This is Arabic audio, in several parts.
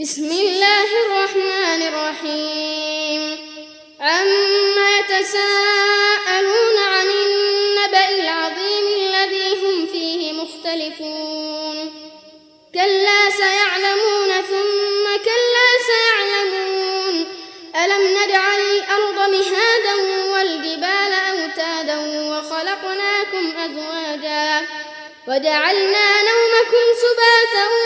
بسم الله الرحمن الرحيم عما يتساءلون عن النبأ العظيم الذي هم فيه مختلفون كلا سيعلمون ثم كلا سيعلمون ألم نجعل الأرض مهادا والجبال أوتادا وخلقناكم أزواجا وجعلنا نومكم سباتا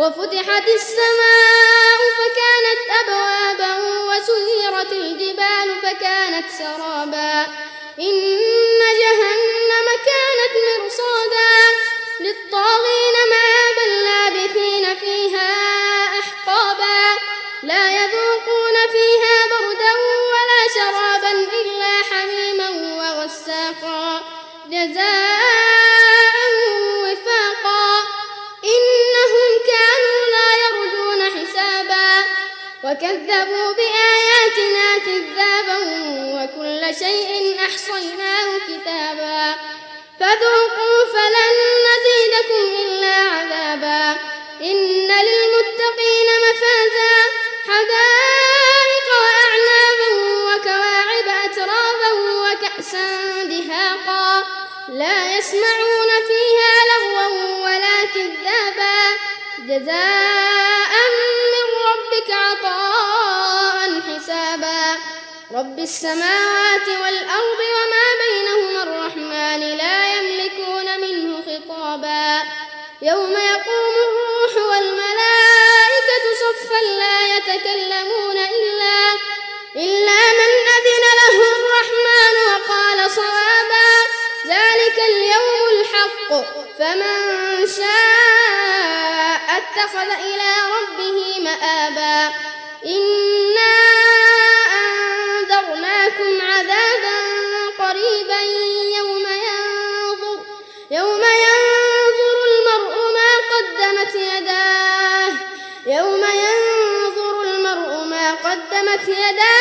وفتحت السماء فكانت أبوابا وسيرت الجبال فكانت سرابا. إن جهنم كانت مرصادا. للطاغين مآبا لابثين فيها أحقابا. لا يذوقون فيها بردا ولا شرابا إلا حميما وغساقا. جزاء وكذبوا بآياتنا كذابا وكل شيء أحصيناه كتابا. فذوقوا فلن نزيدكم إلا عذابا. إن للمتقين مفازا. حدائق وأعنابا وكواعب أترابا وكأسا دهاقا. لا يسمعون فيها لغوا ولا كذابا. جزاء السماوات والأرض وما بينهما الرحمن لا يملكون منه خطابا. يوم يقوم الروح والملائكة صفا لا يتكلمون إلا إلا من أذن له الرحمن وقال صوابا. ذلك اليوم الحق فمن شاء اتخذ إلى ربه مآبا. إنا قامت يداه